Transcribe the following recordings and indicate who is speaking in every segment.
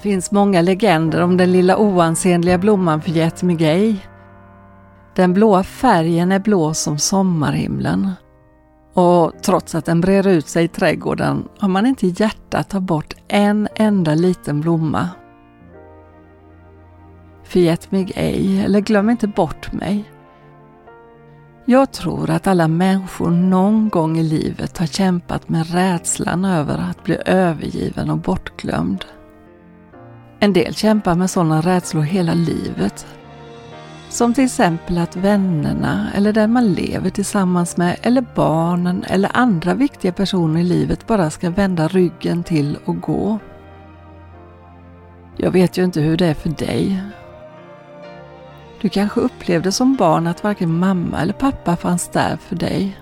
Speaker 1: Finns många legender om den lilla oansenliga blomman förgätmigej. Den blåa färgen är blå som sommarhimlen. Och trots att den brer ut sig i trädgården har man inte hjärta att ta bort en enda liten blomma. Förgät mig ej, eller glöm inte bort mig. Jag tror att alla människor någon gång i livet har kämpat med rädslan över att bli övergiven och bortglömd. En del kämpar med sådana rädslor hela livet. Som till exempel att vännerna eller den man lever tillsammans med eller barnen eller andra viktiga personer i livet bara ska vända ryggen till och gå. Jag vet ju inte hur det är för dig. Du kanske upplevde som barn att varken mamma eller pappa fanns där för dig.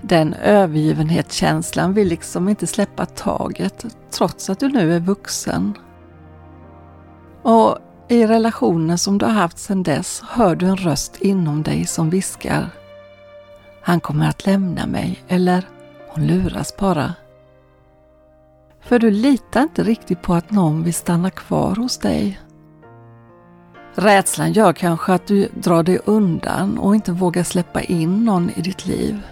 Speaker 1: Den övergivenhetskänslan vill liksom inte släppa taget trots att du nu är vuxen. Och i relationen som du har haft sedan dess hör du en röst inom dig som viskar Han kommer att lämna mig eller hon luras bara. För du litar inte riktigt på att någon vill stanna kvar hos dig. Rädslan gör kanske att du drar dig undan och inte vågar släppa in någon i ditt liv.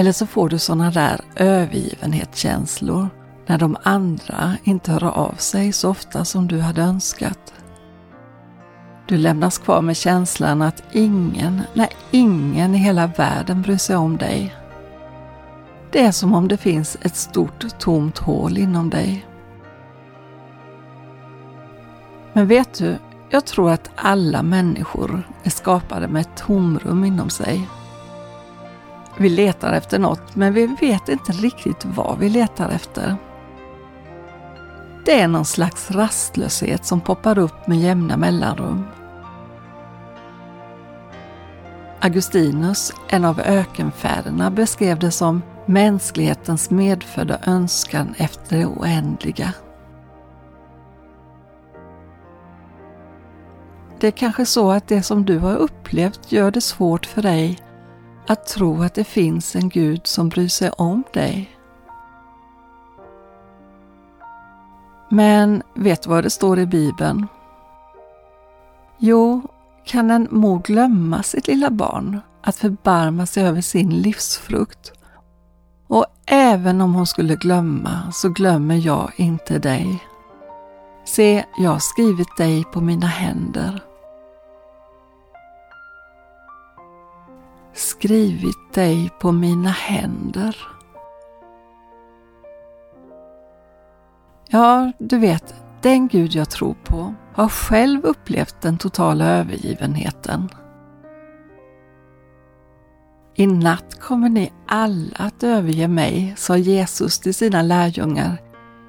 Speaker 1: Eller så får du sådana där övergivenhetskänslor när de andra inte hör av sig så ofta som du hade önskat. Du lämnas kvar med känslan att ingen, nej ingen i hela världen bryr sig om dig. Det är som om det finns ett stort tomt hål inom dig. Men vet du, jag tror att alla människor är skapade med ett tomrum inom sig. Vi letar efter något, men vi vet inte riktigt vad vi letar efter. Det är någon slags rastlöshet som poppar upp med jämna mellanrum. Augustinus, en av ökenfäderna, beskrev det som mänsklighetens medfödda önskan efter det oändliga. Det är kanske så att det som du har upplevt gör det svårt för dig att tro att det finns en Gud som bryr sig om dig. Men vet du vad det står i Bibeln? Jo, kan en mor glömma sitt lilla barn att förbarma sig över sin livsfrukt? Och även om hon skulle glömma så glömmer jag inte dig. Se, jag har skrivit dig på mina händer. Skrivit dig på mina händer. Ja, du vet, den Gud jag tror på har själv upplevt den totala övergivenheten. I natt kommer ni alla att överge mig, sa Jesus till sina lärjungar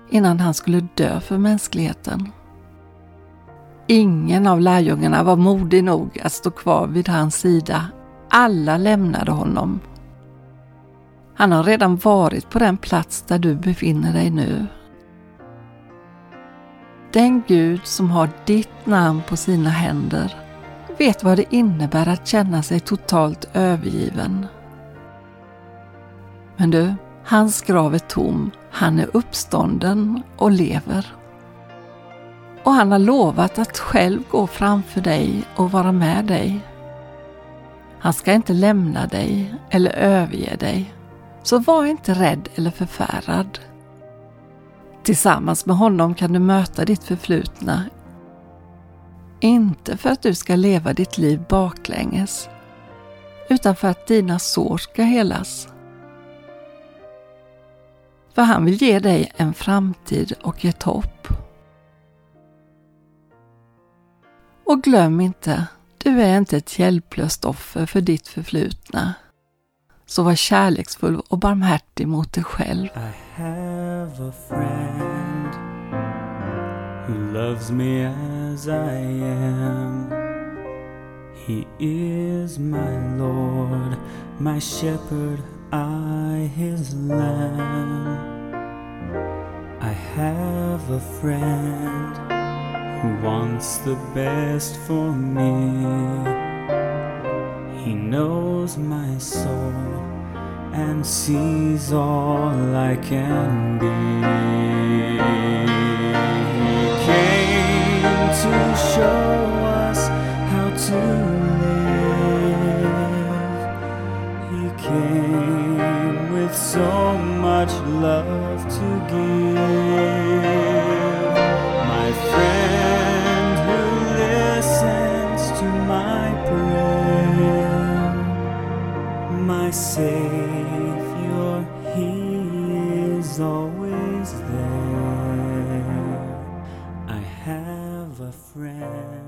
Speaker 1: innan han skulle dö för mänskligheten. Ingen av lärjungarna var modig nog att stå kvar vid hans sida. Alla lämnade honom. Han har redan varit på den plats där du befinner dig nu. Den Gud som har ditt namn på sina händer vet vad det innebär att känna sig totalt övergiven. Men du, hans grav är tom. Han är uppstånden och lever. Och han har lovat att själv gå framför dig och vara med dig. Han ska inte lämna dig eller överge dig. Så var inte rädd eller förfärad. Tillsammans med honom kan du möta ditt förflutna. Inte för att du ska leva ditt liv baklänges, utan för att dina sår ska helas. För han vill ge dig en framtid och ett hopp. Och glöm inte, du är inte ett hjälplöst offer för ditt förflutna. Så var kärleksfull och barmhärtig mot dig själv.
Speaker 2: I have a friend who loves me as I am. He is my Lord, my shepherd, I his lamb. I have a friend who wants the best for me. He knows my soul and sees all I can be. He came to show us how to live. He came with so much love to give. Savior, He is always there. I have a friend.